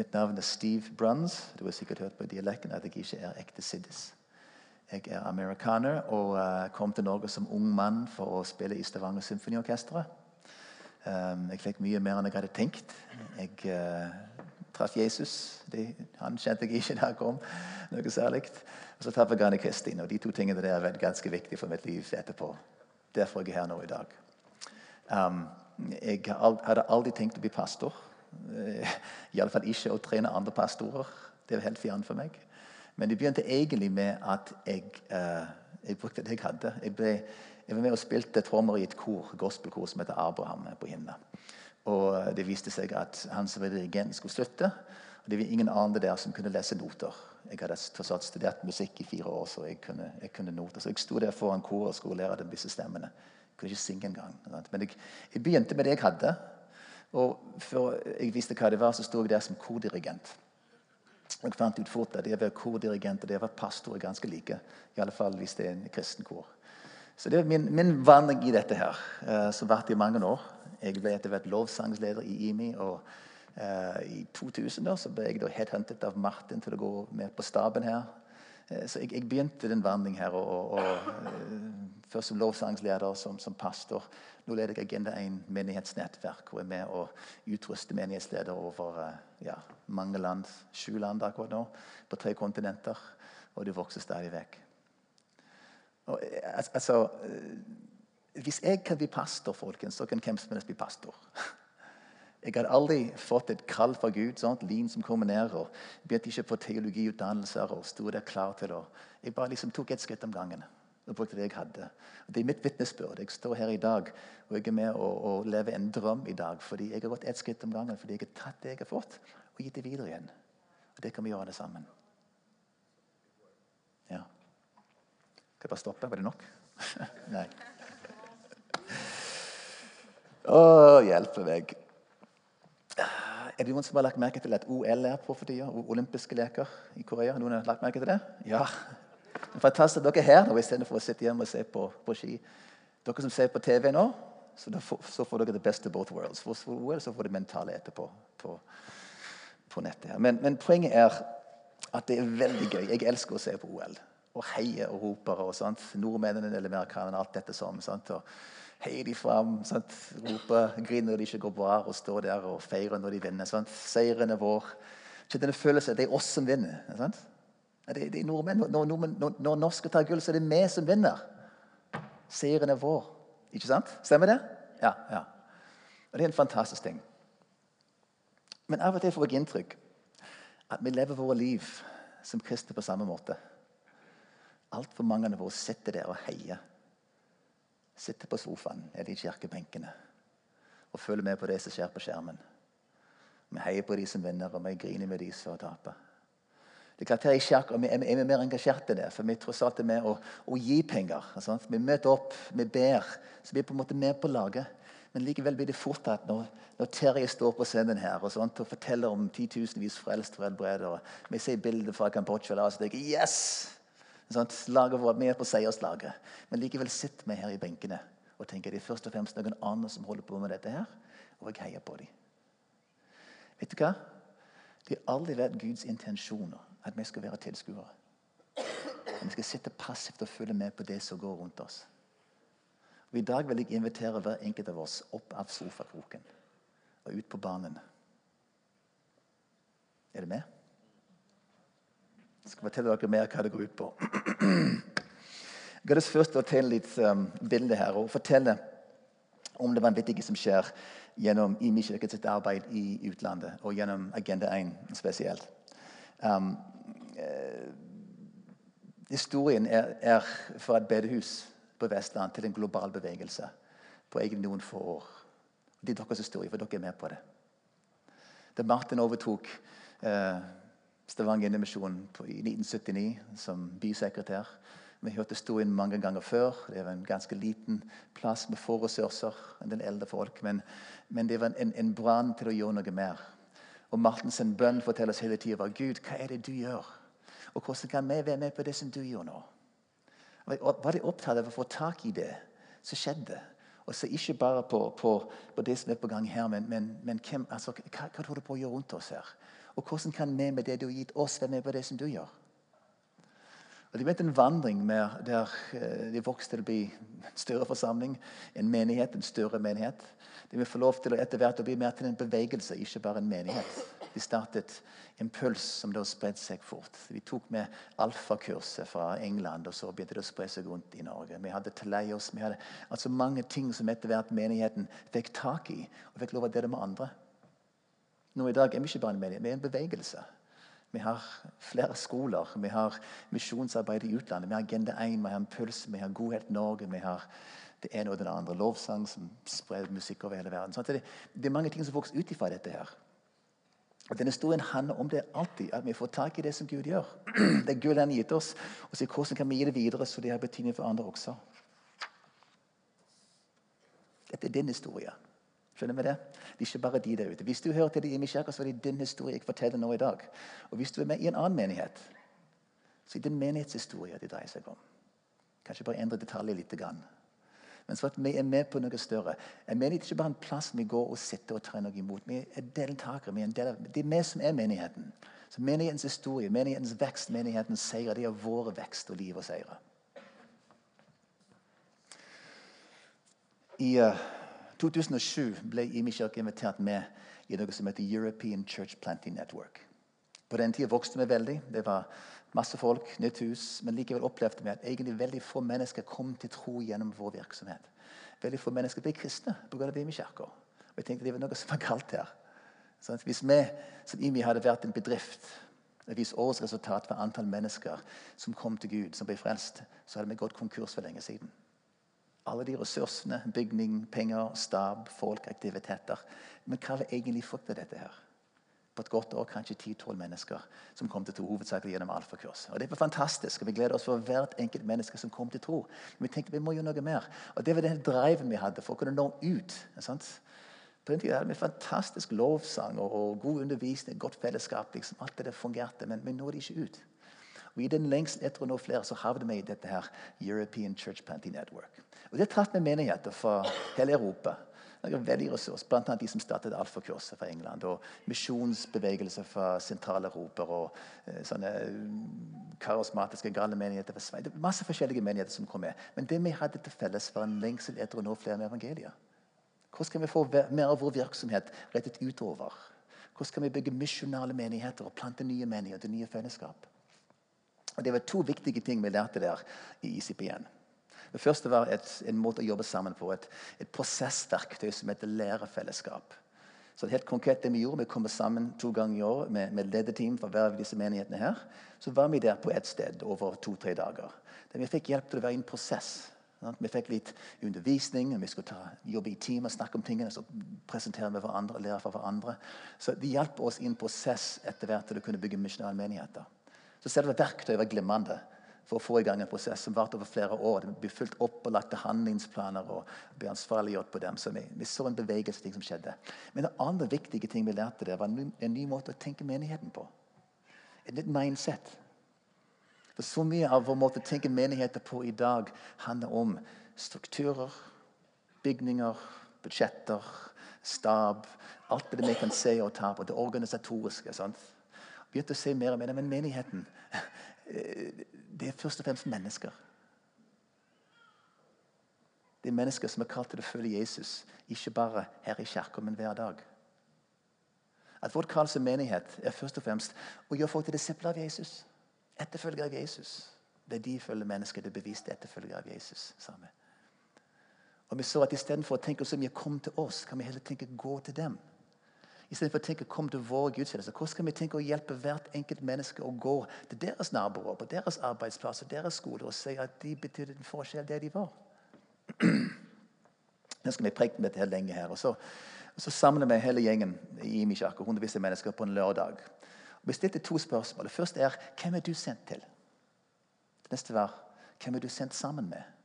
Mitt navn er Steve Bruns. Du har sikkert hørt på dialekten at jeg ikke er ekte siddis. Jeg er amerikaner og uh, kom til Norge som ung mann for å spille i Stavanger Symfoniorkestre. Um, jeg fikk mye mer enn jeg hadde tenkt. Jeg uh, traff Jesus. Han kjente jeg ikke da jeg kom. noe særlig. Og så traff jeg Anne Kristin. Og de to tingene der har vært ganske viktige for mitt liv etterpå. Derfor er jeg her nå i dag. Um, jeg hadde aldri tenkt å bli pastor. Uh, Iallfall ikke å trene andre pastorer. Det var helt fjernt for meg. Men det begynte egentlig med at jeg, uh, jeg brukte det jeg hadde. Jeg, ble, jeg, var med og spilte trommer i et kor, gospelkor som heter Abraham på Hinna. Og Det viste seg at han som var dirigent, skulle slutte. Og Det var ingen andre der som kunne lese noter. Jeg hadde studert musikk i fire år, så jeg kunne, jeg kunne noter. Så jeg sto der foran koret og skulle lære dem disse stemmene. Jeg kunne ikke synge engang. Men jeg, jeg begynte med det jeg hadde. Og før jeg visste hva det var, så sto jeg der som kordirigent. Jeg fant ut fort at det å være kordirigent og det å være pastor er ganske like. I alle fall hvis det er en kristen kor. Så det er min, min vandring i dette her, uh, som varte i mange år. Jeg ble etter hvert lovsangsleder i IMI. og uh, I 2000 da, så ble jeg da headhuntet av Martin til å gå med på staben her. Uh, så jeg, jeg, begynte den vandringen her. og, og Først som lovsangsleder, som, som pastor. Nå leder jeg Agenda 1 menighetsnettverk og er med og utruste menighetsledere over eh, ja, mange land. Sju land akkurat nå, på tre kontinenter. Og det vokser stadig vekk. Og, eh, altså, eh, hvis jeg kan bli pastor, folkens, så kan hvem som helst bli pastor. Jeg hadde aldri fått et kall fra Gud. sånn Lin som kommer ned. og Begynte ikke på teologiutdannelser og sto der klar til det. Jeg bare liksom tok et skritt om gangen og brukte det jeg hadde. Og det er mitt vitnesbyrd. Jeg står her i dag og jeg er med og, og lever en drøm i dag. Fordi jeg har gått ett skritt om gangen fordi jeg har tatt det jeg har fått, og gitt det videre igjen. Og det kan vi gjøre alle sammen. Ja. Skal jeg bare stoppe? Var det nok? Nei. Å, hjelpe meg. Er det noen som har lagt merke til at OL er på for tida? Olympiske leker i Korea? Noen har lagt merke til det? Ja, Fantastisk at dere er her nå istedenfor å sitte hjemme og se på, på, ski. Dere som ser på TV nå, så, får, så får dere the best of both worlds. For OL så får dere mentale etterpå på, på nettet. her. Men, men, poenget er at det er veldig gøy. Jeg elsker å se på OL. Og heie og roper og sånt. Nordmennene eller amerikanerne, alt dette sånn. Sant? Og heier de fram, sant? roper, griner når de ikke går bra, og står der og feirer når de vinner. Sant? Seieren er vår. Ikke denne følelsen det er oss som vinner. Sant? Det, det er nordmenn. Når, nordmenn, når, når norske tar gull, så er det vi som vinner. Seieren er vår. Ikke sant? Stemmer det? Ja. ja. Og Det er en fantastisk ting. Men av og til får jeg inntrykk at vi lever våre liv som kristne på samme måte. Altfor mange av oss sitter der og heier. Sitter på sofaen eller i kirkebenkene og følger med på det som skjer på skjermen. Vi heier på de som vinner, og vi griner med de som taper. Det er klart her i kirka er, er vi mer i det, for vi tross alt er med å, å gi penger. Sant? Vi møter opp, vi ber, så vi er på en måte med på laget. Men likevel blir det fort at når, når Terje står på scenen her og, sånt, og forteller om titusenvis frelst og helbredere vi ser bilder fra Kambodsja og så tenker yes! Sånt, laget vårt med på seierslaget. Men likevel sitter vi her i benkene og tenker det er først og fremst noen andre som holder på med dette her, og jeg heier på dem. Vet du hva? Det har aldri vært Guds intensjoner at vi skal være tilskuere. Vi skal sitte passivt og følge med på det som går rundt oss. Og I dag vil jeg invitere hver enkelt av oss opp av sofakroken og ut på banen. Er det med? Jeg skal fortelle dere mer hva det går ut på. Jeg har lyst først å tegne litt um, bilde her og fortelle om det vanvittige som skjer gjennom IMI kirkes arbeid i utlandet, og gjennom Agenda 1 spesielt. Um, eh, historien er, er, fra et bedehus på Vestland til en global bevegelse på egentlig noen få år. Det er deres historie, for dere er med på det. Da Martin overtok eh, Stavanger Indremisjon i 1979 som bysekretær Vi hørte historien mange ganger før. Det var en ganske liten plass med få ressurser. en del eldre folk, Men, men det var en, en brann til å gjøre noe mer. Og Martens bønn forteller oss hele tida Gud, hva er det du gjør? Og hvordan kan vi være med på det som du gjør nå? Var de opptatt av å få tak i det som skjedde? Og så Ikke bare på, på, på, det som er på gang her, men, men, men hvem, altså, hva, hva tror du på å gjøre rundt oss her? Og hvordan kan vi med det du har gitt oss, være med på det som du gjør? Og Det begynte en vandring med, der eh, de vokste til å bli en større forsamling, en menighet, en større menighet. De vil få lov til å etter hvert å bli mer til en bevegelse, ikke bare en menighet. De startet impuls som da spredte seg fort. Vi tok med alfakurset fra England, og så begynte det å spre seg rundt i Norge. Vi hadde Teleios, vi hadde altså mange ting som etter hvert menigheten fikk tak i og fikk lov å dele med andre. Nå i dag er vi ikke bare en menighet, vi er en bevegelse. Vi har flere skoler, vi har misjonsarbeid i utlandet, vi har Agenda 1, vi har Impuls, vi har Godhet Norge. vi har det ene og det andre. Lovsang som sprer musikk over hele verden. Det, det, er mange ting som vokser ut ifra dette. her. Og Denne historien handler om det alltid, at vi får tak i det som Gud gjør. Det Gud har gitt oss, og så hvordan kan vi gi det videre så det har betydning for andre også. Dette er din historie. Skjønner vi det? Det er ikke bare de der ute. Hvis du hører til det i Misjaka, så er det din historie jeg forteller nå i dag. Og hvis du er med i en annen menighet, så er det din menighetshistorie det dreier seg om. Kanskje bare endre detaljer litt. Men så at vi er med på noe større. En menighet er ikke bare en plass vi går og sitter og tar noe imot. Vi er deltakere. Vi er del av, det er vi som er menigheten. Så Menighetens historie, menighetens vekst, menighetens seier, det er vår vekst og liv og seire. I uh, 2007 ble Imi kirke invitert med i noe som heter European Church Planting Network. På den tida vokste vi veldig. Det var Masse folk, nytt hus. Men likevel opplevde vi at egentlig veldig få mennesker kom til tro gjennom vår virksomhet. Veldig få mennesker ble kristne pga. Imi-kirka. Jeg tenkte det var noe som var galt her. Sånn hvis vi som Imi hadde vært en bedrift hvis årets resultat var antall mennesker som kom til Gud, som ble frelst, så hadde vi gått konkurs for lenge siden. Alle de ressursene, bygning, penger, stab, folk, aktiviteter. Men hva var egentlig frukten av dette her? på et godt år kanskje 10-12 mennesker som kom til tro. hovedsakelig gjennom alfakurs. Og Det var fantastisk. og Vi gleder oss for hvert enkelt menneske som kom til tro. Vi tenkte vi må gjøre noe mer. Og Det var den driven vi hadde for å kunne nå ut. Sant? På den tiden hadde vi fantastisk lovsang og, og god undervisning, godt fellesskap. Liksom. Alt det fungerte, men vi nådde ikke ut. Og I den lengst etter å nå flere så havnet vi i dette her European Church Planting Network. Og Det traff med menigheter fra hele Europa. Det er veldig ressurs, Bl.a. de som startet alfakurset fra England. Og misjonsbevegelser fra Sentral-Europa. Og eh, sånne mm, karismatiske gale menigheter fra Sveits. Masse forskjellige menigheter som kom med. Men det vi hadde til felles, var en lengsel etter å nå flere med evangeliet. Hvordan kan vi få mer av vår virksomhet rettet utover? Hvordan kan vi bygge misjonale menigheter og plante nye menigheter, nye fellesskap? Og Det var to viktige ting vi lærte der i ICP-en. Det første var et, en måte å jobbe sammen på. Et, et prosessverktøy som heter lærefellesskap. Så helt konkret det Vi gjorde, vi kom sammen to ganger i år med, med lederteam for hver av disse menighetene. her. Så var vi der på ett sted over to-tre dager. Der vi fikk hjelp til å være i en prosess. Vi fikk litt undervisning, vi skulle ta, jobbe i team og snakke om tingene. så presentere med hverandre og lære fra hverandre. Så Det hjalp oss i en prosess etter hvert til å kunne bygge misjonale menigheter. Så selve verktøyet var glimrende for å få i gang en prosess som varte over flere år. Det ble fulgt opp og lagt handlingsplaner og ble ansvarliggjort på dem. Så vi, vi, så en bevegelse ting som skjedde. Men det andre viktige ting vi lærte der, var en en ny måte å tenke menigheten på. Et nytt mindset. For Så mye av vår måte å tenke menigheter på i dag handler om strukturer, bygninger, budsjetter, stab. Alt det vi kan se og ta på. Det organisatoriske. sant? Begynte å se mer og mer, Men menigheten det er først og fremst mennesker. Det er mennesker som er kalt til å følge Jesus, ikke bare her i kirka, men hver dag. At Vårt kall som menighet er først og fremst å gjøre folk til disipler av Jesus. Etterfølgere av Jesus. Det er de følger mennesker, det er beviste etterfølgere av Jesus. Samme. Og vi så at Istedenfor å tenke så mye 'kom til oss', kan vi heller tenke 'gå til dem'. Istedenfor å tenke kom til vår gudstjeneste. Hvordan skal vi tenke å hjelpe hvert enkelt menneske å gå til deres naboer, på deres arbeidsplasser, deres skoler, og si at de betydde en forskjell der de var? Nå skal vi preke med dette lenge her. og så, og så samler vi hele gjengen i Imikirka, hundrevis av mennesker, på en lørdag. Vi stilte to spørsmål. Det første er hvem er du sendt til? Det neste var hvem er du sendt sammen med?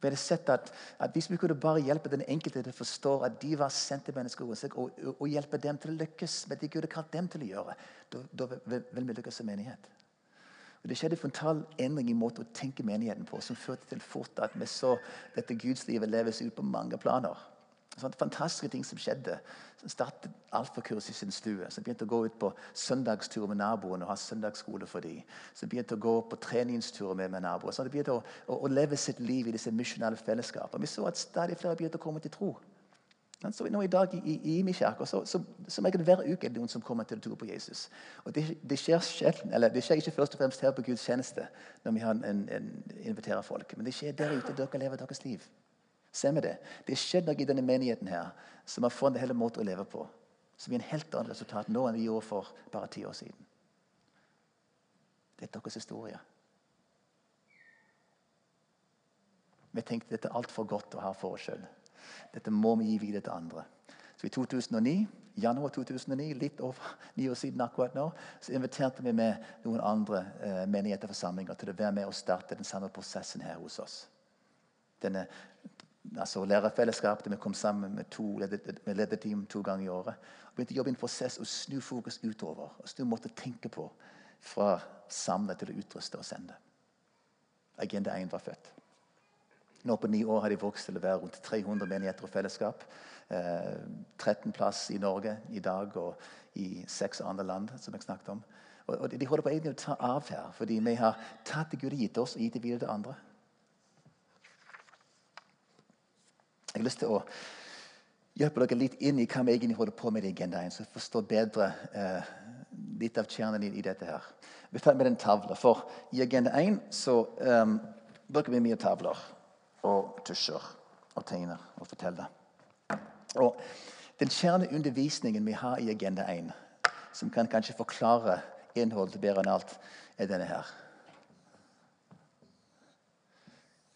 Vi hadde sett at, at, Hvis vi kunne bare hjelpe den enkelte til å forstå at de var sendte mennesker og, og, og, hjelpe dem til å lykkes med det Gud hadde kalt dem til å gjøre, da, vil vi lykkes som menighet. Og Det skjedde en frontal endring i måten å tenke menigheten på, som førte til fort at vi så dette gudslivet leves ut på mange planer. Sånne fantastiske ting som skjedde. Så startet alfakurs i sin stue. Så begynte å gå ut på søndagstur med naboen og ha søndagsskole for dem. Så begynte å gå på treningsturer med, med naboer. Så begynte å, å, å, leve sitt liv i disse misjonale fellesskapene. Vi så at stadig flere begynte å komme til tro. Så nå I dag i, i Imi kirke så, så, så er det hver uke er det noen som kommer til å tro på Jesus. Og Det, det skjer eller det skjer ikke først og fremst her på Guds tjeneste når vi en, en, inviterer folk, men det skjer der ute. Dere lever deres liv. Se med det. Det skjer noe i denne menigheten her som har fått en hel måte å leve på. Som gir en helt annet resultat nå enn vi gjorde for bare ti år siden. Det er deres historie. Vi tenkte dette er altfor godt å ha for oss sjøl. Dette må vi gi videre til andre. Så I 2009, januar 2009, litt over ni år siden akkurat nå, så inviterte vi med noen andre eh, menigheter og forsamlinger til å være med og starte den samme prosessen her hos oss. Denne altså lærerfellesskap der vi kom sammen med, to, med lederteam to ganger i året. og begynte å jobbe i en prosess og snu fokus utover. og Snu måte å tenke på fra samle til å utruste og sende. Agenda 1 var født. Nå på ni år har de vokst til å være rundt 300 menigheter og fellesskap. Eh, 13 plass i Norge i dag og i seks andre land, som jeg snakket om. Og, og De holder på egentlig å ta av her, fordi vi har tatt det Gud har gitt oss, og gitt det videre til andre. Jeg har lyst til å hjelpe dere litt inn i hva vi egentlig holder på med i Agenda 1, så jeg forstår bedre eh, litt av kjernen i, dette her. Vi tar med en tavle, for i Agenda 1 så um, bruker vi mye tavler og tusjer og tegner og forteller. Og den kjerneundervisningen vi har i Agenda 1, som kan kanskje forklare innholdet bedre enn alt, er denne her.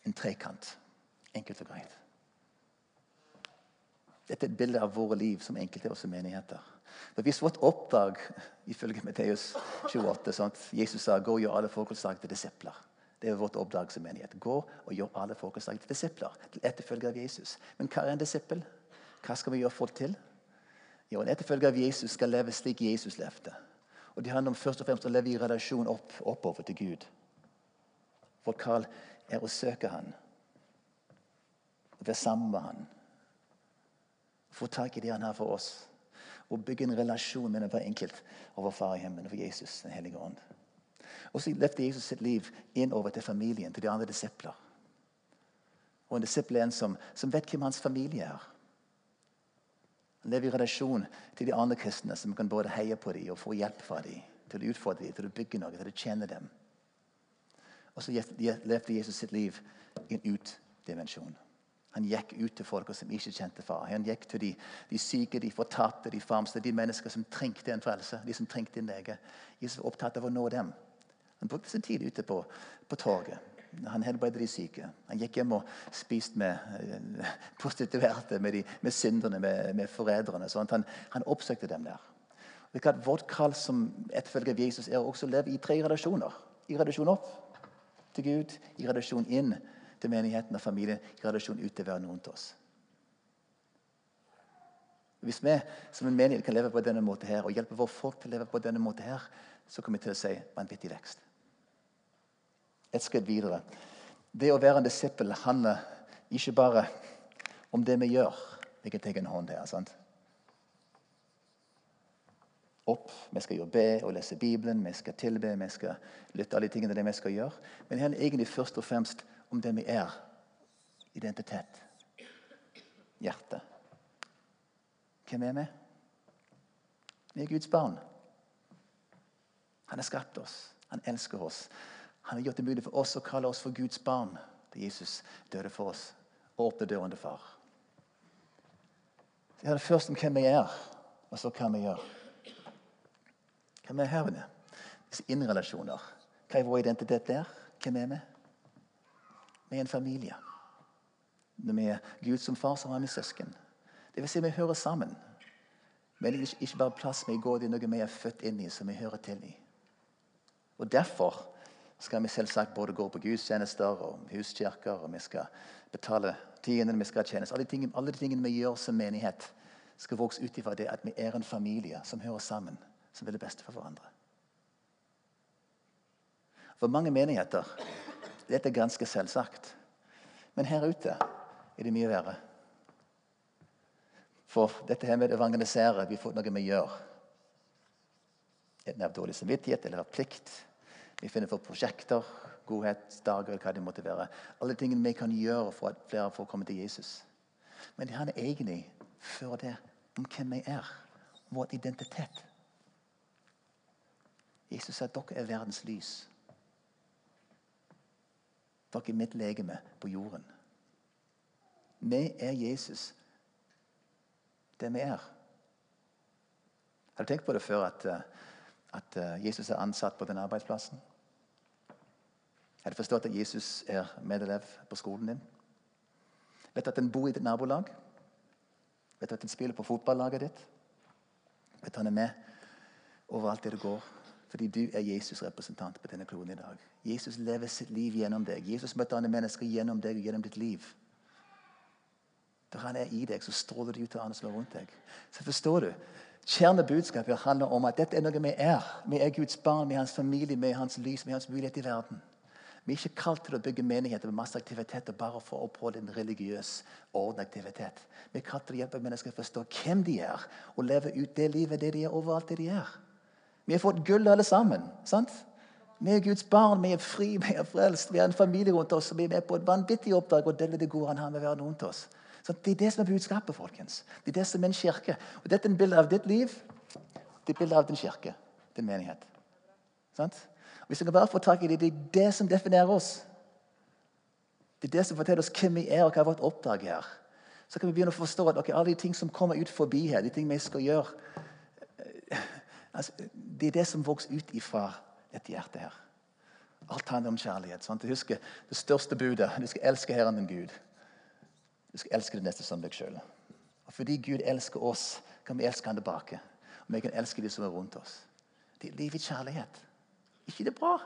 En trekant. Enkelt og greit. Dette er et bilde av våre liv som enkelte av oss menigheter. For Hvis vårt oppdrag ifølge Matteus 28 sånn Jesus sa gå og gjør alle folkeslag til disipler. Det er vårt oppdrag som menighet. Gå og gjør alle folkeslag til disipler. Til etterfølger av Jesus. Men hva er en disippel? Hva skal vi gjøre folk til? Jo, En etterfølger av Jesus skal leve slik Jesus levde. Og Det handler om først og fremst å leve i relasjon opp, oppover til Gud. Vårt kall er å søke Han. Være sammen med Han få tak i det han har for oss. Og bygge en relasjon med hver enkelt over Far i himmelen og Jesus, den hellige ånd. Og så løfter Jesus sitt liv innover til familien, til de andre disipler. Og en disippel er en som, som vet hvem hans familie er. Han lever i relasjon til de andre kristne, som kan både heie på dem og få hjelp fra dem. Til å utfordre dem, til å bygge noe, til å tjene dem. Og så levde Jesus sitt liv i en ut-dimensjon. Han gikk ut til folk som ikke kjente far. Han gikk til de, de syke, de fortapte, de farmste, de mennesker som trengte en frelse. de som trengte en lege. Jesus var opptatt av å nå dem. Han brukte sin tid ute på, på torget. Han helbredet de syke. Han gikk hjem og spiste med eh, prostituerte, med, de, med synderne, med, med forræderne. Han, han, oppsøkte dem der. Vårt kall som etterfølger Jesus er også å leve i tre relasjoner. I relasjon opp til Gud, i relasjon inn til menigheten og familien i relasjon ut til hver noen til oss. Hvis vi som en menighet kan leve på denne måten her, og hjelpe våre folk til å leve på denne måten her, så kommer vi til å si vanvittig vekst. Et skritt videre. Det å være en disippel handler ikke bare om det vi gjør. Jeg kan ta en hånd her. sant? opp. Vi skal jo be og lese Bibelen, vi skal tilbe, vi skal lytte alle de tingene det vi skal gjøre. Men det handler egentlig først og fremst om det vi er. Identitet. Hjerte. Hvem er vi? Vi er Guds barn. Han har skapt oss. Han elsker oss. Han har gjort det mulig for oss å kalle oss for Guds barn. Da Jesus døde for oss og åpnet døren til far. Det er det først om hvem vi er, og så hva vi gjør. Hvem er her inne? Disse innrelasjoner. Hva er vår identitet der? Hvem er vi? Vi er en familie. Når vi er Gud som far, så har vi søsken. Det vil si vi hører sammen. Men det er ikke bare plass vi går, er noe vi er født inn i, som vi hører til i. Og Derfor skal vi selvsagt både gå på gudstjenester og huskirker, og vi skal betale tiendene vi skal tjenes. Alle, alle de tingene vi gjør som menighet, skal vokse ut ifra det at vi er en familie som hører sammen, som vil det beste for hverandre. For mange menigheter dette er ganske selvsagt. Men her ute er det mye verre. For dette her med å evangelisere vi får noe vi gjør. Enten av dårlig samvittighet eller av plikt. Vi finner for prosjekter, godhetsdager, hva det måtte være. Alle tingene vi kan gjøre for at flere får komme til Jesus. Men det handler egentlig før det om hvem vi er, om vår identitet. Jesus sa at dere er verdens lys. Dere er mitt legeme på jorden. Vi er Jesus, det vi er. Har du tenkt på det før at, eh, at eh, Jesus er ansatt på den arbeidsplassen? Har du forstått at Jesus er medelev på skolen din? Vet du at han bor i ditt nabolag? Vet du at han spiller på fotballaget ditt? Vet du han er med overalt der du går? Fordi du er Jesus' representant på denne kloden i dag. Jesus lever sitt liv gjennom deg. Jesus møtte andre mennesker gjennom deg og gjennom ditt liv. Da han er i deg, så stråler det ut til andre som er rundt deg. Så forstår du, Kjernebudskapet handler om at dette er noe vi er. Vi er Guds barn, vi er hans familie, vi er hans lys, vi er hans mulighet i verden. Vi er ikke kalt til å bygge menigheter med masse aktiviteter bare for å oppholde en religiøs ordneaktivitet. Vi er kalt til å hjelpe mennesker å forstå hvem de er, og leve ut det livet det de er overalt det de er. Vi har fått gull alle sammen. sant? Vi er Guds barn, vi er fri, vi er frelst, vi har en familie rundt oss, og vi er med på et vanvittig oppdrag og dele det gode han har med verden rundt oss. Så det er det som er budskapet, folkens. Det er det som er en kirke. Og Dette er en bilde av ditt liv. Det er bilde av din kirke, din menighet. Sant? Hvis vi kan bare få tak i det, det er det som definerer oss. Det er det som forteller oss hvem vi er, og hva vårt oppdrag er. Så kan vi begynne å forstå at okay, alle de ting som kommer ut forbi her, de ting vi skal gjøre altså, Det er det som vokser ut ifra dette hjertet her. Alt handler om kjærlighet. Sant? Du husker det største budet. Du skal elske Herren din Gud du skal elske det neste som deg sjøl. Fordi Gud elsker oss, kan vi elske han tilbake. Og vi kan elske de som er rundt oss. Det er liv i kjærlighet. ikke det bra?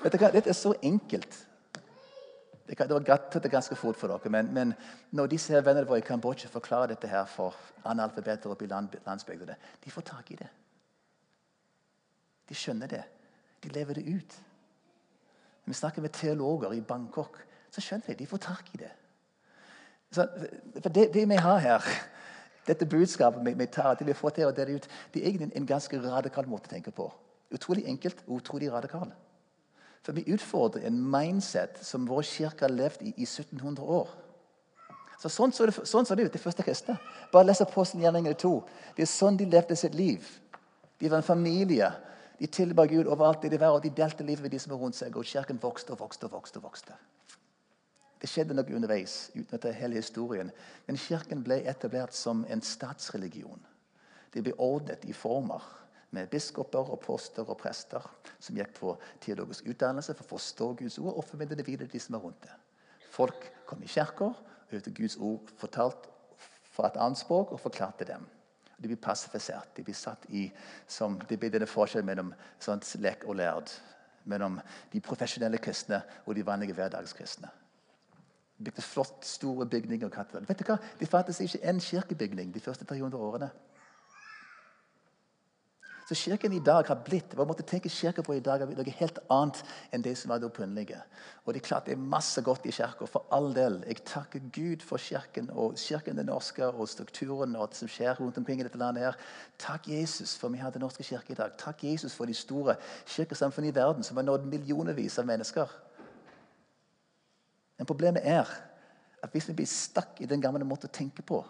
Hva? Dette er så enkelt. Det, kan, det var det ganske fort for dere, men, men når disse her vennene våre i Kambodsja forklarer dette her for analfabeter oppe i land, landsbygdene, de får tak i det. De skjønner det. De lever det ut. Når Vi snakker med teologer i Bangkok så skjønner de. De får tak i det. Så, for det, det, vi har her, dette budskapet vi, vi tar, det vi får til å dele ut, det er egentlig en ganske radikal måte å tenke på. Utrolig enkelt og utrolig radikal. For vi utfordrer en mindset som vår kirke har levd i i 1700 år. Så sånn så det, sånn så det ut, de første kristne. Bare les Apostelgjerningene 2. Det er sånn de levde sitt liv. De var en familie. De tilba Gud overalt det de var, og de delte livet med de som var rundt seg. Og kirken vokste og vokste og vokste. og vokste. Det skjedde noe underveis. uten at det er hele historien. Men Kirken ble etablert som en statsreligion. Det ble ordnet i former med biskoper og poster og prester som gikk på teologisk utdannelse for å forstå Guds ord og formidle det videre til de som var rundt det. Folk kom i kirker og hørte Guds ord fortalt fra et annet språk og forklarte dem. De ble passifisert. De ble satt i som, Det ble denne forskjellen mellom sånt lek og lærd. Mellom de profesjonelle kristne og de vanlige hverdagskristne De bygde flott, store bygninger. og. Vet du hva? Det fantes ikke en kirkebygning de første 300 årene. Så Kirken i dag har blitt hva måtte tenke kirken på i dag, er noe helt annet enn det som var det opprinnelige. Og Det er klart det er masse godt i kirka, for all del. Jeg takker Gud for kirken og kirken den norske og strukturen og det som skjer rundt omkring i dette landet. her. Takk Jesus for vi har Den norske kirke i dag. Takk Jesus for de store kirkesamfunnene i verden som har nådd millionervis av mennesker. Men problemet er at hvis vi blir stakk i den gamle måten å tenke på,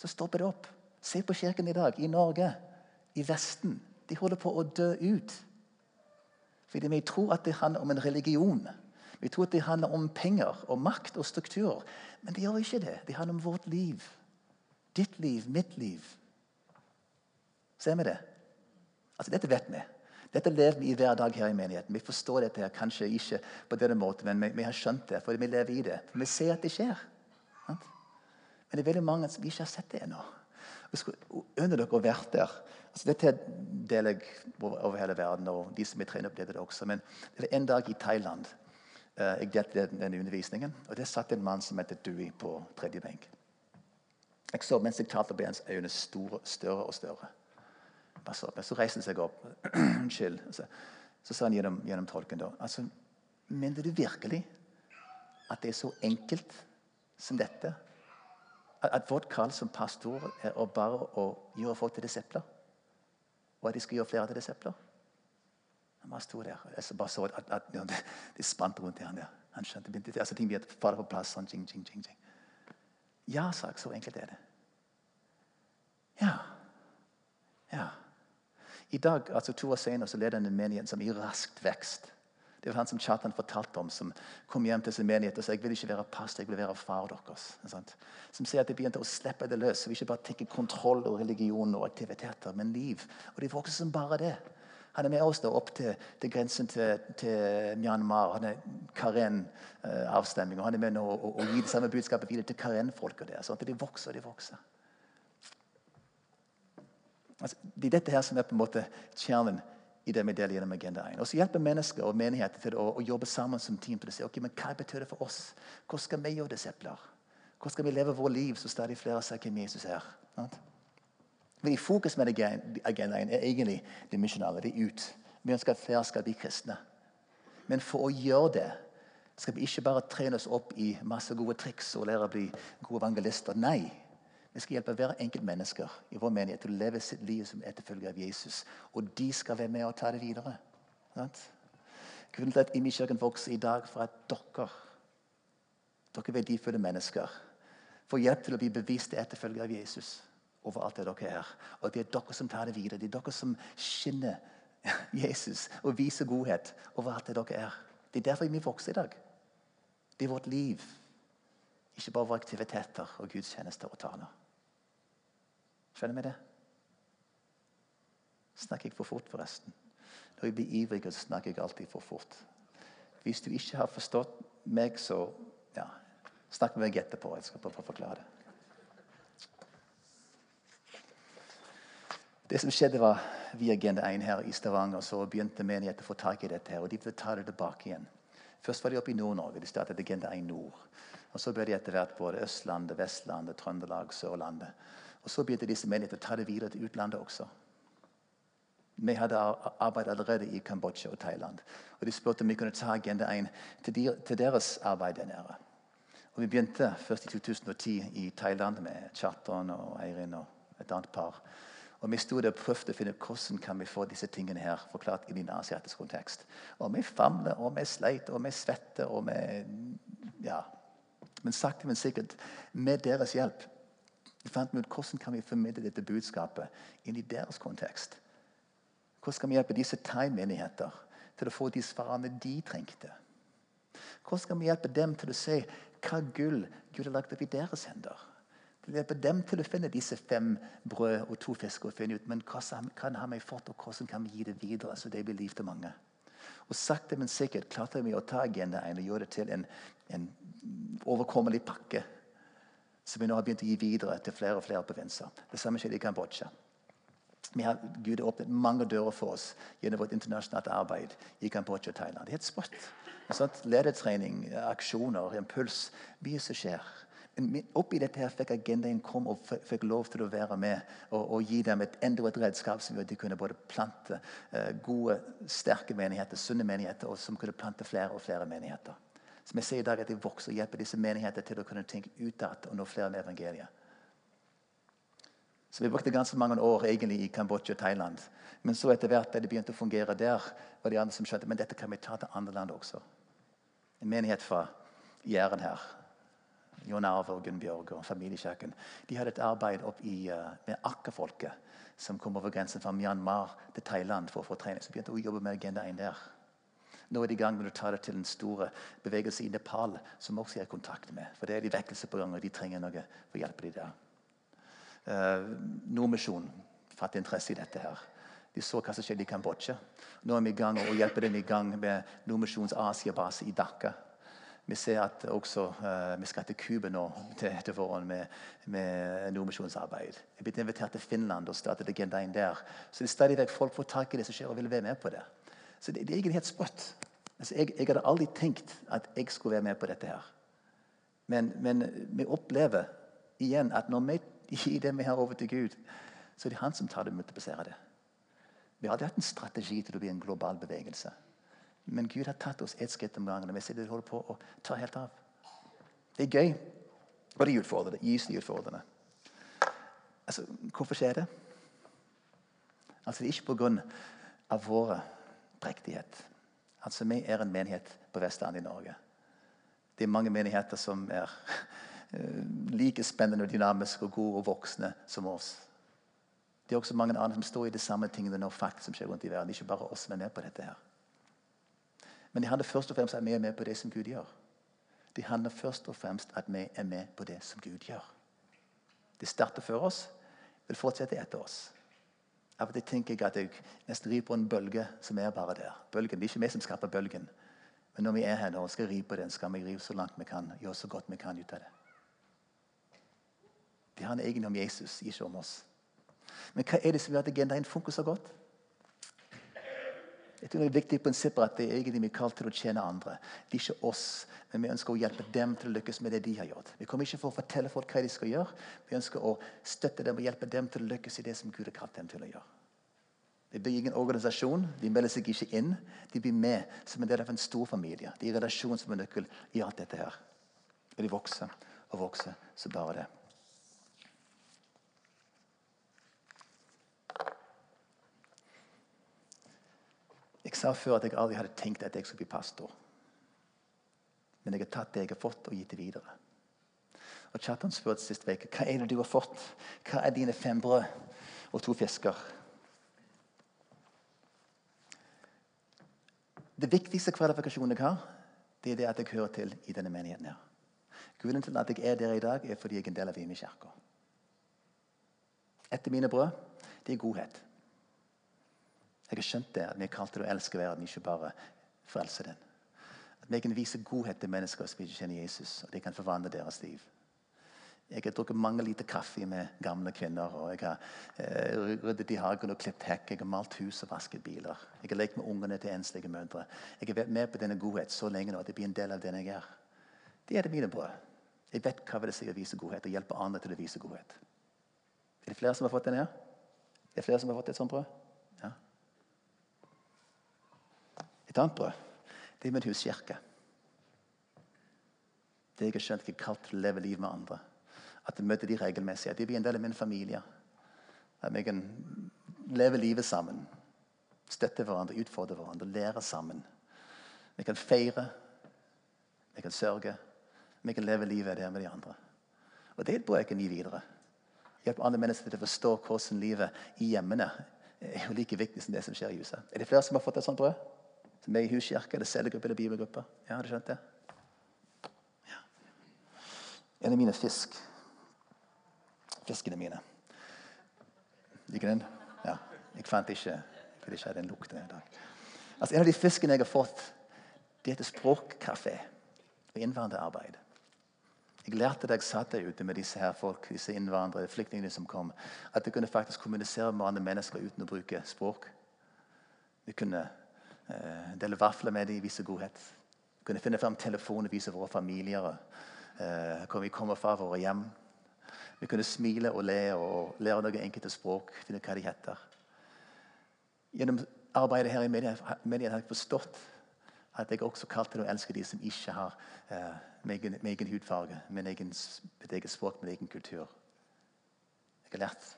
så stopper det opp. Se på kirken i dag, i Norge, i Vesten. De holder på å dø ut. Fordi vi tror at det handler om en religion. Vi tror at det handler om penger og makt og strukturer. Men det gjør ikke det. Det handler om vårt liv. Ditt liv, mitt liv. Ser vi det? Altså, Dette vet vi. Dette lever vi i hver dag her i menigheten. Vi forstår dette her, kanskje ikke på denne måten, men vi, vi, har skjønt det, for vi lever i det. Vi ser at det skjer. Men det er veldig mange som ikke har sett det ennå. Under dere å vært der altså Dette deler jeg over hele verden, og de som er trener, opplever det også. Men det var en dag i Thailand eh, jeg delte den undervisningen. og Der satt en mann som heter Dewey, på tredje benk. Jeg så mens jeg talte, ble hans øyne store, større og større. Opp. Så reiste han seg opp. Unnskyld. Så, så, sa han gjennom, gjennom tolken da altså, Mener du virkelig at det er så enkelt som dette? At, vårt kall som pastor er å bare å gjøre folk til disipler. Og at de skal gjøre flere til disipler. Han bare sto der. Jeg bare så at, at, det, det spant rundt i han der. Han skjønte begynte, altså Ting begynte å falle på plass. sånn, jing, jing, jing, jing. Ja, sa jeg. Så enkelt er det. Ja. Ja. I dag, altså to år senere, så leder han en menighet som i raskt vekst. Det var han som Chatan fortalte om, som kom hjem til sin menighet og sa jeg vil ikke være pastor, jeg vil være far deres. Som sier at de begynte å slippe det løs. Så vi ikke bare tenker kontroll og religion og aktiviteter, men liv. Og de vokser som bare det. Han er med oss da opp til, til grensen til, til, Myanmar. Han er Karen-avstemning. og Han er med nå og, og, gir det samme budskapet videre til Karen-folket der. Sånn at de vokser og de vokser. Altså, det er dette her som er på en måte kjernen i det vi deler gjennom Agenda 1. Og så hjelper mennesker og menigheter til å, å, jobbe sammen som team til å si ok, men hva betyr det for oss. Hvordan skal vi gjøre disipler? Hvordan skal vi leve vårt liv så stadig flere ser hvem Jesus er? Fordi Fokus med Agenda 1 er egentlig det misjonale. Det er ut. Vi ønsker at flere skal bli kristne. Men for å gjøre det skal vi ikke bare trene oss opp i masse gode triks og lære å bli gode evangelister. Nei. Vi skal hjelpe hver enkelt mennesker i vår menighet til å leve sitt liv som etterfølger av Jesus. Og de skal være med og ta det videre. Grunnen til at Imi-kirken vokser i dag, for at dere dere verdifulle mennesker får hjelp til å bli bevisste etterfølgere av Jesus over alt det dere er. Og det er dere som tar det videre. Det er dere som skinner Jesus og viser godhet over alt det dere er. Det er derfor vi vokser i dag. Det er vårt liv. Ikke bare våre aktiviteter og gudstjenester og taler. Skjønner vi det? Snakker jeg for fort, forresten? Når jeg blir ivrig, så snakker jeg alltid for fort. Hvis du ikke har forstått meg, så ja, snakk med meg etterpå. Jeg skal prøve å forklare det. Det som skjedde var via Agenda 1 her i Stavanger, så begynte menigheten å få tak i dette. her, og De ville ta det tilbake igjen. Først var de oppe i Nord-Norge. De startet Agenda 1 Nord. Og Så ble de etter hvert både Østlandet, Vestlandet, Trøndelag, Sørlandet. Og Så begynte disse menighetene å ta det videre til utlandet også. Vi hadde arbeidet allerede i Kambodsja og Thailand. Og De spurte om vi kunne ta Agenda 1 til, deres arbeid der nede. Og Vi begynte først i 2010 i Thailand med Kjartan og Eirin og et annet par. Og Vi sto der og prøvde å finne ut hvordan kan vi få disse tingene her forklart i en asiatisk kontekst. Og Vi famler og vi sleit og vi svetter og vi ja. Men sakte, men sikkert, med deres hjelp vi fant ut hvordan kan vi formidle dette budskapet inn i deres kontekst. Hvordan skal vi hjelpe disse thaimenigheter til å få de svarene de trengte? Hvordan skal vi hjelpe dem til å se hva gull Gud har lagt opp i deres hender? Til å hjelpe dem til å finne disse fem brød og to fisker og finne ut men hva kan har vi fått, og hvordan kan vi gi det videre så det blir liv til mange? Og Sakte, men sikkert klarte vi å ta Agenda 1 og gjøre det til en, en overkommelig pakke som vi nå har begynt å gi videre til flere og flere provinser. Det samme skjedde i Kambodsja. Har, Gud har åpnet mange dører for oss gjennom vårt internasjonale arbeid i Kambodsja og Thailand. Det er helt sprøtt. Sånn ledertrening, aksjoner, impuls. Mye som skjer. Men oppi dette her fikk agendaen kom og fikk lov til å være med og, og gi dem et, enda et redskap som gjorde at de kunne både plante uh, gode, sterke menigheter, sunne menigheter, og som kunne plante flere og flere menigheter. Som jeg sier i dag at De vokser og hjelper disse menigheter til å kunne tenke utad og nå flere med evangeliet. Så Vi brukte ganske mange år egentlig i Kambodsja og Thailand. Men så etter hvert da det begynte å fungere der, var de andre som skjønte men dette kan vi ta til andre land også. En menighet fra Jæren her. Jon Arve og Gunnbjørg og familiekirken. De hadde et arbeid opp i, uh, med akkafolket som kom over grensen fra Myanmar til Thailand for å få trening. Så begynte å jobbe med Agenda 1 der. Nå er de i gang med å ta det til en stor bevegelse i Nepal, som også er i kontakt med. For det er de vekkelse på gang, og de trenger noe for å hjelpe dem der. Uh, Nordmisjonen fatter interesse i dette. her. De så hva som skjedde i Kambodsja. Nå er vi i gang og hjelper dem i gang med Nordmisjonens Asia-base i Dhaka. Vi ser at også, uh, vi skal til Cuba nå til, til våren med, med nordmisjonsarbeid. Jeg er blitt invitert til Finland og startet Agenda 1 der. Så det er stadig vekk folk får tak i det som skjer, og vil være med på det. Så det, det er egentlig helt sprøtt. Altså, jeg, jeg, hadde aldri tenkt at jeg skulle være med på dette her. Men, men vi opplever igjen at når vi gir det vi har over til Gud, så er det han som tar det og multipliserer det. Vi har aldri hatt en strategi til å bli en global bevegelse. Men Gud har tatt oss ett skritt om gangen. Og vi ser det holder på å ta helt av. Det er gøy. Og det er utfordrende. Gyselig utfordrende. Altså, hvorfor skjer det? Altså, Det er ikke pga. vår prektighet. Altså, Vi er en menighet på Vestlandet i Norge. Det er mange menigheter som er eh, like spennende, og dynamiske og gode og voksne som oss. Det er også mange andre som står i de samme tingene når fakt som skjer rundt i verden. Ikke bare oss som er med på dette. her. Men det handler først og fremst at vi er med på det som Gud gjør. Det handler først og fremst at vi er med på det som Gud gjør. Det starter før oss, vil fortsette etter oss. Av og til tenker jeg at jeg nesten rir på en bølge som er bare der. Bølgen, Det er ikke vi som skaper bølgen. Men når vi er her nå og skal ri på den, skal vi rive så langt vi kan. Gjøre så godt vi kan ut av det. Det handler egentlig om Jesus, ikke om oss. Men hva er det som gjør at agendaen funker så godt? Jeg tror Det er et viktig prinsipp at det er egentlig vi er kalt til å tjene andre. Det er ikke oss, men vi ønsker å hjelpe dem til å lykkes med det de har gjort. Vi kommer ikke for å fortelle folk hva de skal gjøre. Vi ønsker å støtte dem og hjelpe dem til å lykkes i det som Gud har kalt dem til å gjøre. De blir ingen organisasjon. De melder seg ikke inn. De blir med som en del av en stor familie. De er relasjon som er nøkkel i alt dette her. Og de vokser og vokser så bare det. Jeg sa før at jeg aldri hadde tenkt at jeg skulle bli pastor. Men jeg har tatt det jeg har fått, og gitt det videre. Og Chaton spurte sist uke hva er det du har fått. Hva er dine fem brød og to fisker? Det viktigste kvalifikasjonen jeg har, det er det at jeg hører til i denne menigheten. her. Grunnen til at jeg er der i dag, er fordi jeg er en del av Imi kirke. Etter mine brød det er godhet. Jeg har skjønt det, at vi er kalt til å elske verden, ikke bare frelse den. At vi kan vise godhet til mennesker som ikke kjenner Jesus, og det kan forvandle deres liv. Jeg har drukket mange liter kaffe med gamle kvinner. og Jeg har eh, ryddet i hagen og klippet hekk. Jeg har malt hus og vasket biler. Jeg har lekt med ungene til enslige mødre. Jeg har vært med på denne godhet så lenge nå at det blir en del av den jeg er. Det er det mine brød. Jeg vet hva det sier å vise godhet og hjelpe andre til å vise godhet. Er det flere som har fått den her? Er det flere som har fått et sånt brød? Ja. Et annet brød det er min huskirke. Det jeg har skjønt jeg er kalt til å leve liv med andre. At jeg møter de regelmessig. At de blir en del av min familie. At vi kan leve livet sammen. Støtte hverandre, utfordre hverandre, lære sammen. Vi kan feire. Vi kan sørge. Vi kan leve livet der med de andre. Og Det er et brød jeg kan gi videre. Hjelpe andre mennesker til å forstå hvordan livet i hjemmene er jo like viktig som det som skjer i huset. Er det flere som har fått et sånt brød? Som er i huskirka, eller cellegruppe eller bibelgruppe? Ja, har du skjønt det? Ja. En av mine fisk fiskene mine. Liker den? Ja. Jeg fant ikke fordi ikke den lukten i dag. Altså, en av de fiskene jeg har fått, det heter språkkafé og innvandrerarbeid. Jeg lærte da jeg satt der ute med disse her folk, disse innvandrere, flyktningene som kom, at jeg kunne faktisk kommunisere med andre mennesker uten å bruke språk. Vi kunne dele vafler med dem, vise godhet. Kunne finne fram telefoner, vise våre familier eh, hvor vi kommer fra, våre hjem. Vi kunne smile og le og lære noen enkelte språk. finne hva de heter. Gjennom arbeidet her i mediene har jeg forstått at jeg også kalte det å elske de som ikke har eh, med, egen, hudfarge, med egen, mitt eget språk, med egen kultur. Jeg har lært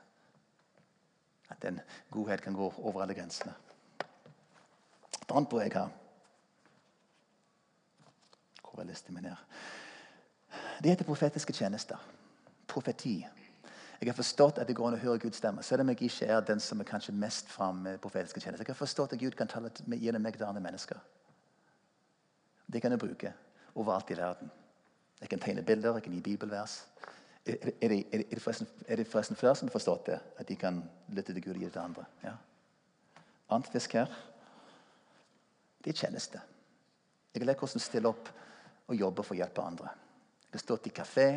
at den godhet kan gå over alle grensene. Jeg Hvor er listen min her? Det heter profetiske tjenester profeti. Jeg har forstått at det går an å høre Guds stemme, selv om jeg ikke er den som er kanskje mest fram med profetiske tjenester. Jeg har forstått at Gud kan tale gjennom meg til andre mennesker. Det kan jeg bruke overalt i verden. Jeg kan tegne bilder, jeg kan gi bibelvers. Er er det, er forresten, er det forresten flere som har forstått det? At de kan lytte til Gud og gi det til andre? Ja. Annet fisk her det er tjeneste. Jeg har lært hvordan å stille opp og jobbe for å hjelpe andre. Jeg har stått i kafé,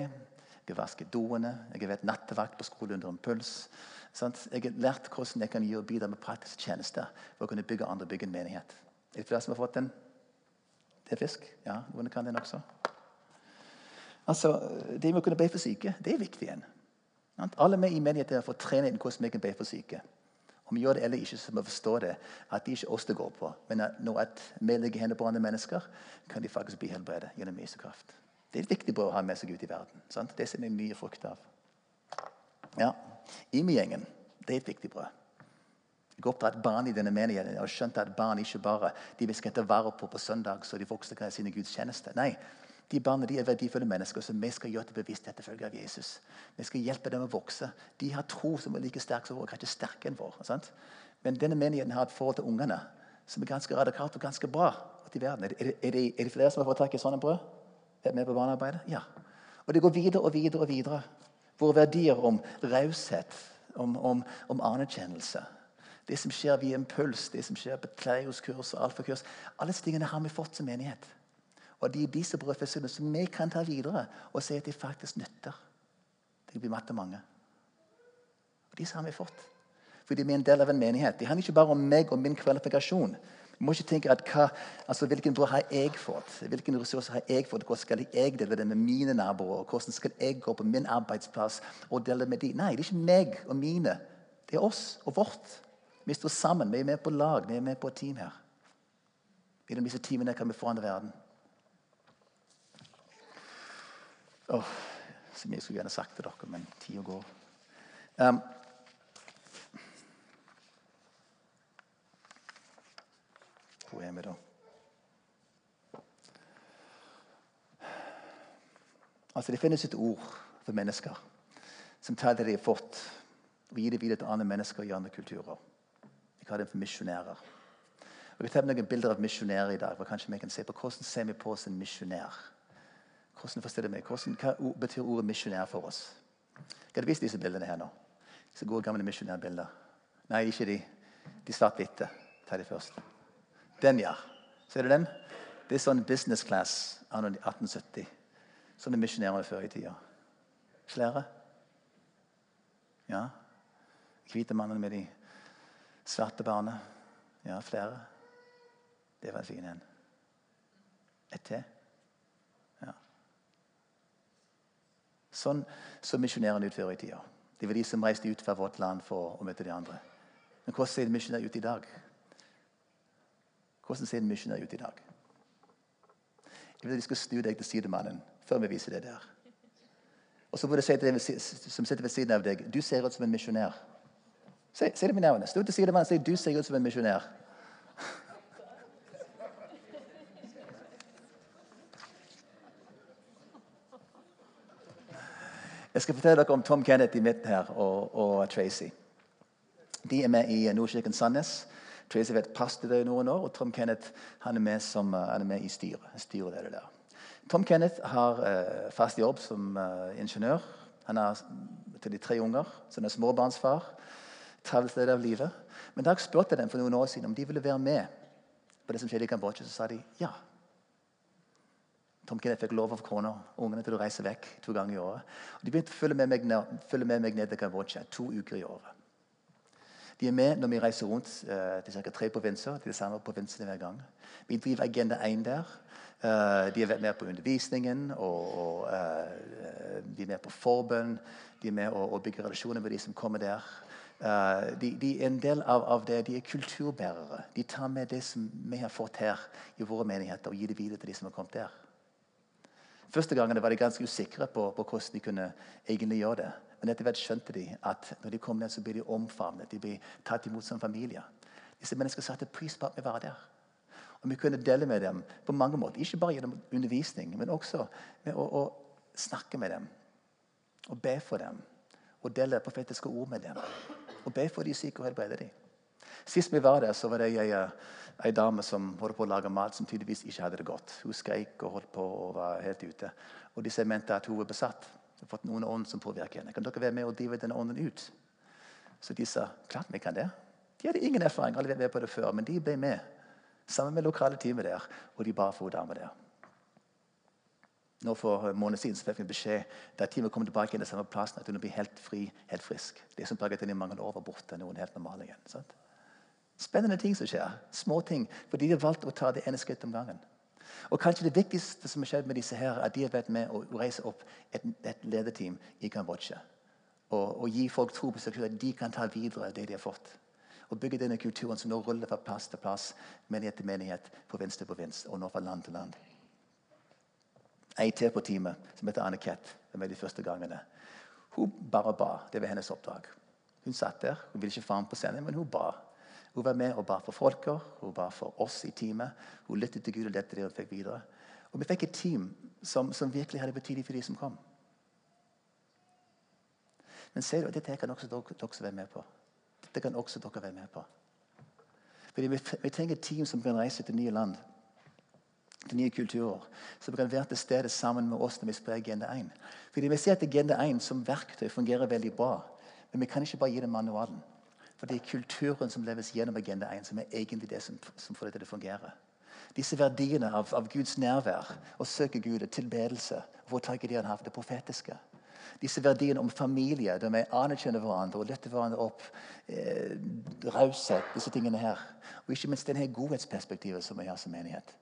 jeg har vasket doene, jeg har vært nattevakt på skole under en puls. Sant? Jeg har lært hvordan jeg kan gjøre bidra med praktiske tjenester for å kunne bygge andre bygge en menighet. Er det flere som har fått den? Det er fisk? Ja, noen kan den også. Altså, Det med å kunne be for syke, det er viktig igjen. Alle vi i menigheten fått trene inn hvordan vi kan be for syke. Om vi gjør det eller ikke, så må vi forstå det. At det ikke er oss det går på. Men at når at vi legger hendene på andre mennesker, kan de faktisk bli helbredet gjennom Jesu kraft. Det er viktig å ha med seg ut i verden. Sant? Det ser vi mye frukt av. Ja, Imi-gjengen det er et viktig brød. Jeg har oppdratt barn i denne menigheten og skjønte at barn ikke bare de vi skal ta vare på på søndag så de voksne kan ha sine gudstjenester. Nei, de barna de er verdifulle mennesker som vi skal gjøre til bevisst etterfølge av Jesus. Vi skal hjelpe dem å vokse. De har tro som er like sterk som vår, kanskje sterkere enn vår. Sant? Men denne menigheten har et forhold til ungene som er ganske radikalt og ganske bra. Er det, er, det, er det flere som har fått tak i sånne brød? Er med på barnearbeidet? Ja. Og det går videre og videre og videre. Våre verdier om raushet, om, om, om anerkjennelse. Det som skjer via impuls, det som skjer på Kleios-kurs og alfakurs. Alle disse tingene har vi fått som menighet. Og de er disse brødfestene som vi kan ta videre og se at de faktisk nytter. Det blir matte mange. Og Disse har vi fått. Fordi vi er en del av en menighet. Det handler ikke bare om meg og min kvalifikasjon. Vi må ikke tenke at hva, altså, Hvilken bror har jeg fått? Hvilken ressurser har jeg fått? Hvordan skal jeg dele det med mine naboer? Hvordan skal jeg gå på min arbeidsplass og dele med de? Nei, det er ikke meg og mine. Det er oss og vårt. Vi står sammen. Vi er med på lag. Vi er med på et team her. I disse timene kan vi forandre verden. Oh, så mye skulle jeg gjerne sagt til dere, men tida går. Um, Hvor er vi da? Altså, Det finnes et ord for mennesker som tar det de har fått, og gir det videre til andre mennesker i andre kulturer. Vi kaller det for misjonærer. Og Vi tar noen bilder av misjonærer i dag. for kanskje vi kan se på Hvordan ser vi på oss en misjonær? Hvordan forstår meg? Hvordan, hva betyr ordet misjonær for oss? Kan du vise disse bildene her nå? Disse gode, gamle misjonærbilder. Nei, ikke de. De svart-hvite. Ta de først. Den, ja. Ser du den? Det er sånn business class av 1870. Sånne misjonærer før i tida. Flere? Ja. Hvite mannen med de svarte barna. Ja, flere. Det var en fin en. Et til. Sånn som misjonærene ut før i tida. Det var de som reiste ut fra vårt land for å møte de andre. Men hvordan ser en misjonær ut i dag? Hvordan ser en misjonær ut i dag? Jeg vil at de skal snu deg til sidemannen før vi viser det der. Og så må du si til den som sitter ved siden av deg, du ser ut som en misjonær. Si det med navnet. Snu til sidemannen og si du ser ut som en misjonær. Jeg skal fortelle dere om Tom Kenneth i midten her og, og Tracy. De er med i Nordkirken Sandnes. Tracy har vært pastor i noen år, og Tom Kenneth er med, som, han er med i styret. styret der. Tom Kenneth har uh, fast jobb som uh, ingeniør. Han har til de tre unger, så han er småbarnsfar. Travelt sted av livet. Men da jeg spurte dem for noen år siden om de ville være med på det som skjedde i Kambodsja, så sa de ja. Tom Kenneth fikk lov av kona og ungene til å reise vekk to ganger i året. Og de begynte å følge med ned, følge med meg ned til Kambodsja to uker i året. De er med når vi reiser rundt uh, til ca. tre provinser. til de samme provinsene hver gang. Vi driver Agenda 1 der. Uh, de vært med på undervisningen. og, og uh, De er med på forbønn. De er med å, og bygge relasjoner med de som kommer der. De, de, er en del av, av, det. De er kulturbærere. De tar med det som vi har fått her i våre menigheter, og gir det videre til de som har kommet der. Første gangen var de ganske usikre på, på hvordan de kunne egentlig gjøre det. Men etter hvert skjønte de at når de kom ned, så ble de omfavnet. De ble tatt imot som familie. Disse menneskene satte pris på at vi var der. Og Vi kunne dele med dem på mange måter. Ikke bare gjennom undervisning, men også med å, å snakke med dem. Og be for dem. Og dele profetiske ord med dem. Og be for de syke og helbrede dem. Sist vi var der, så var det ei, ei dame som holdt på å lage mat, som tydeligvis ikke hadde det godt. Hun skreik og holdt på og var helt ute. Og disse mente at hun var besatt har fått noen ånd som påvirker henne. Kan dere være med og drive denne ånden ut? Så de sa klart vi kan det. De hadde ingen erfaring, aldri vært med på det før, men de ble med. Sammen med lokale teamet der, og de ba for dame der. Nå For en måned siden så fikk vi beskjed da teamet kom tilbake til samme plassen, at hun blir helt fri, helt frisk. Det som plaget henne i mange år, var borte. Noen helt normale igjen. Sant? Spennende ting som skjer. Små ting. Fordi de har valgt å ta det ene skrittet om gangen. Og kanskje det viktigste som har skjedd med disse her, er at de har vært med å reise opp et, et lederteam i Kambodsja. Og, og, gi folk tro på seg selv, at de kan ta videre det de har fått. Og bygge denne kulturen som nå ruller fra plass til plass, menighet til menighet, provins til provins, og nå fra land til land. Ei til på teamet som heter Anne Kett. De de første gangene. Hun bare ba. Det var hennes oppdrag. Hun satt der. Hun ville ikke fare på scenen, men hun ba. Hun var med og ba for folka, hun ba for oss i teamet. Hun lyttet til Gud og lette det hun fikk videre. Og vi fikk et team som, som virkelig hadde betydning for de som kom. Men ser du, dette kan også dere, dere være med på. Dette kan også dere være med på. Fordi vi, vi trenger et team som kan reise til nye land, til nye kulturer. Som kan være til stede sammen med oss når vi sprer Agenda 1. Fordi Vi ser at Agenda 1 som verktøy fungerer veldig bra. Men vi kan ikke bare gi det manualen. For det er kulturen som leves gjennom Agenda 1, som er egentlig det som, som får det til å fungere. Disse verdiene av, av Guds nærvær, å søke Gud, tilbedelse, få tak i det han har, det profetiske. Disse verdiene om familie, der vi anerkjenner hverandre og løfter hverandre opp. Eh, raushet, disse tingene her. Og ikke minst denne godhetsperspektivet som vi har som menighet.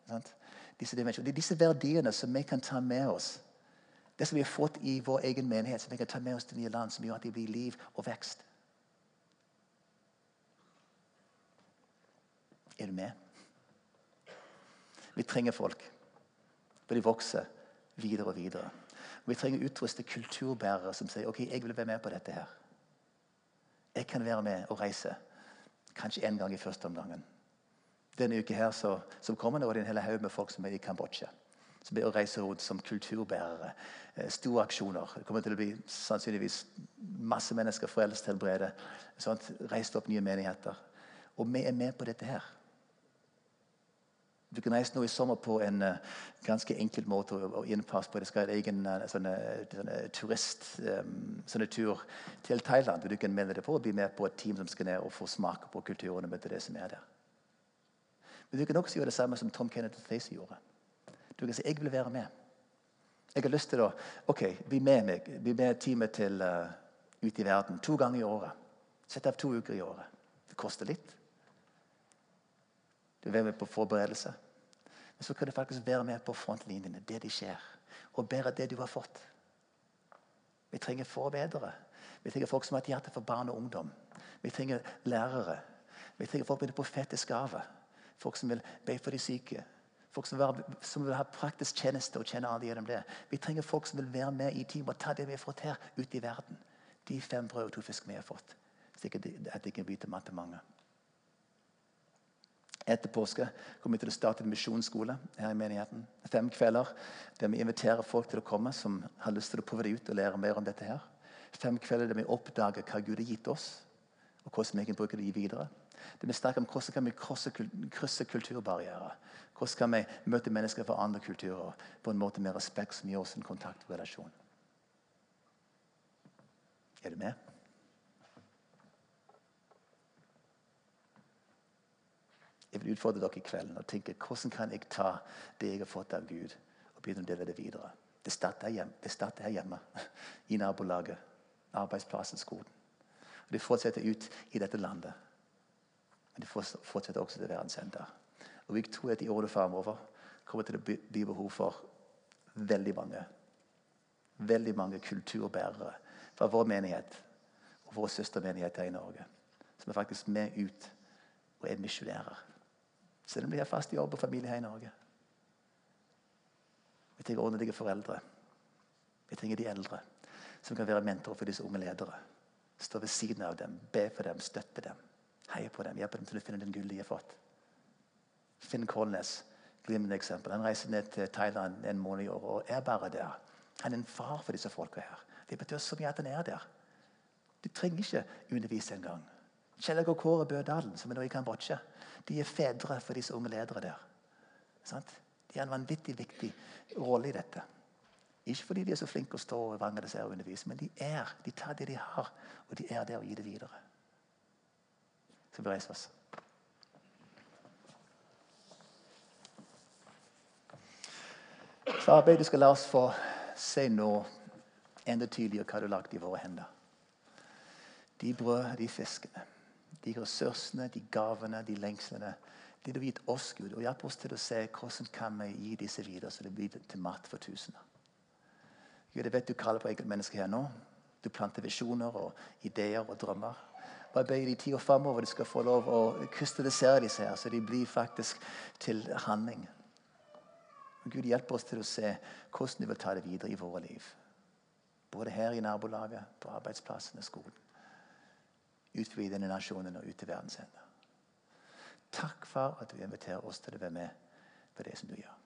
Disse, det er disse verdiene som vi kan ta med oss. Det som vi har fått i vår egen menighet, som vi kan ta med oss til nye land, som gjør at det blir liv og vekst. Er du med? Vi trenger folk. For de vokser videre og videre. Vi trenger utruste kulturbærere som sier ok, jeg vil være med på dette. her. Jeg kan være med og reise. Kanskje én gang i første omgangen. Denne uka her så, som kommer nå, det en hel haug med folk som er i Kambodsja. Som blir å reise rundt som kulturbærere. Eh, store aksjoner. Det kommer til å bli sannsynligvis masse mennesker frelst, helbredet. Reist opp nye menigheter. Og vi er med på dette her. Du kan reise nå i sommer på en uh, ganske enkel måte å innpass på. Det skal være egen sånne, sånne turist um, sånne tur til Thailand. Du kan melde deg på og bli med på et team som skal ned og få smake på kulturen og møte det som er der. Men du kan også gjøre det samme som Tom Kenneth Facey gjorde. Du kan si 'Jeg vil være med'. Jeg har lyst til å ok, bli med meg, bli med teamet til uh, ut i verden to ganger i året. Sett av to uker i året. Det koster litt. Du er med på forberedelse. Men så kan du faktisk være med på frontlinjene, det de skjer. Og bære det du har fått. Vi trenger forbedrere. Vi trenger folk som har et hjerte for barn og ungdom. Vi trenger lærere. Vi trenger folk med det profetiske gave. Folk som vil be for de syke. Folk som vil, som vil ha praktisk tjeneste og kjenne alle gjennom det. Vi trenger folk som vil være med i team og ta det vi har fått her, ut i verden. De fem brød og to fisk vi har fått. Slik at det kan bli til mat til mange. Etter påske kommer vi til å starte en misjonsskole her i menigheten. Fem kvelder der vi inviterer folk til å komme som har lyst til å prøve det ut og lære mer om dette. her. Fem kvelder der vi oppdager hva Gud har gitt oss, og hvordan vi kan bruke det videre. Der vi snakker om hvordan vi kan krysse kulturbarrierer. Hvordan kan vi møte mennesker fra andre kulturer på en måte med respekt som gir oss en kontaktrelasjon. Er du med? Jeg vil utfordre dere i kvelden og tenke hvordan kan jeg ta det jeg har fått av Gud, og begynne å dele det videre. Det starter, hjem, det starter her hjemme, i nabolaget, arbeidsplassen, skolen. Og Det fortsetter ut i dette landet. Men det fortsetter også til verdenssenter. Og jeg tror at i årene framover kommer til å bli behov for veldig mange veldig mange kulturbærere fra vår menighet og vår søstermenighet her i Norge. Som er faktisk med ut og er misjonærer. Selv om de har fast jobb og familie her i Norge. Vi trenger ordentlige foreldre. Vi trenger de eldre som kan være mentorer for disse unge ledere. Stå ved siden av dem, be for dem, støtte dem. Heie på dem, hjelpe dem til å finne den gullet de har fått. Finn Kolnes, glimrende eksempel. Han reiser ned til Thailand en måned i året og er bare der. Han er en far for disse folka her. Det betyr så mye at han er der. Du trenger ikke undervise engang. Kjell og Kåre Bødalen, som er nå i Kambodsja, de er fedre for disse unge ledere der. De har en vanvittig viktig rolle i dette. Ikke fordi de er så flinke å stå og seg og undervise, men de er. De tar det de har, og de er der og gir det videre. Så vi reiser oss? Så arbeidet skal la oss få se nå enda tydeligere hva du har lagt i våre hender. De brød, de fiskene de ressursene, de gavene, de lengslene. Det du har gitt oss, Gud. Og hjelp oss til å se hvordan kan vi gi disse videre, så det blir til mat for tusener. Gud, jeg vet du kaller på enkeltmennesker her nå. Du planter visjoner og ideer og drømmer. Og jeg ber i tida framover du skal få lov å krystallisere disse her, så de blir faktisk til handling. Gud hjelp oss til å se hvordan du vil ta det videre i våre liv. Både her i nabolaget, på arbeidsplassen og skolen. Ut forbi denne nasjonen og ut til verdens ende. Takk for at du inviterer oss til å være med på det som du gjør.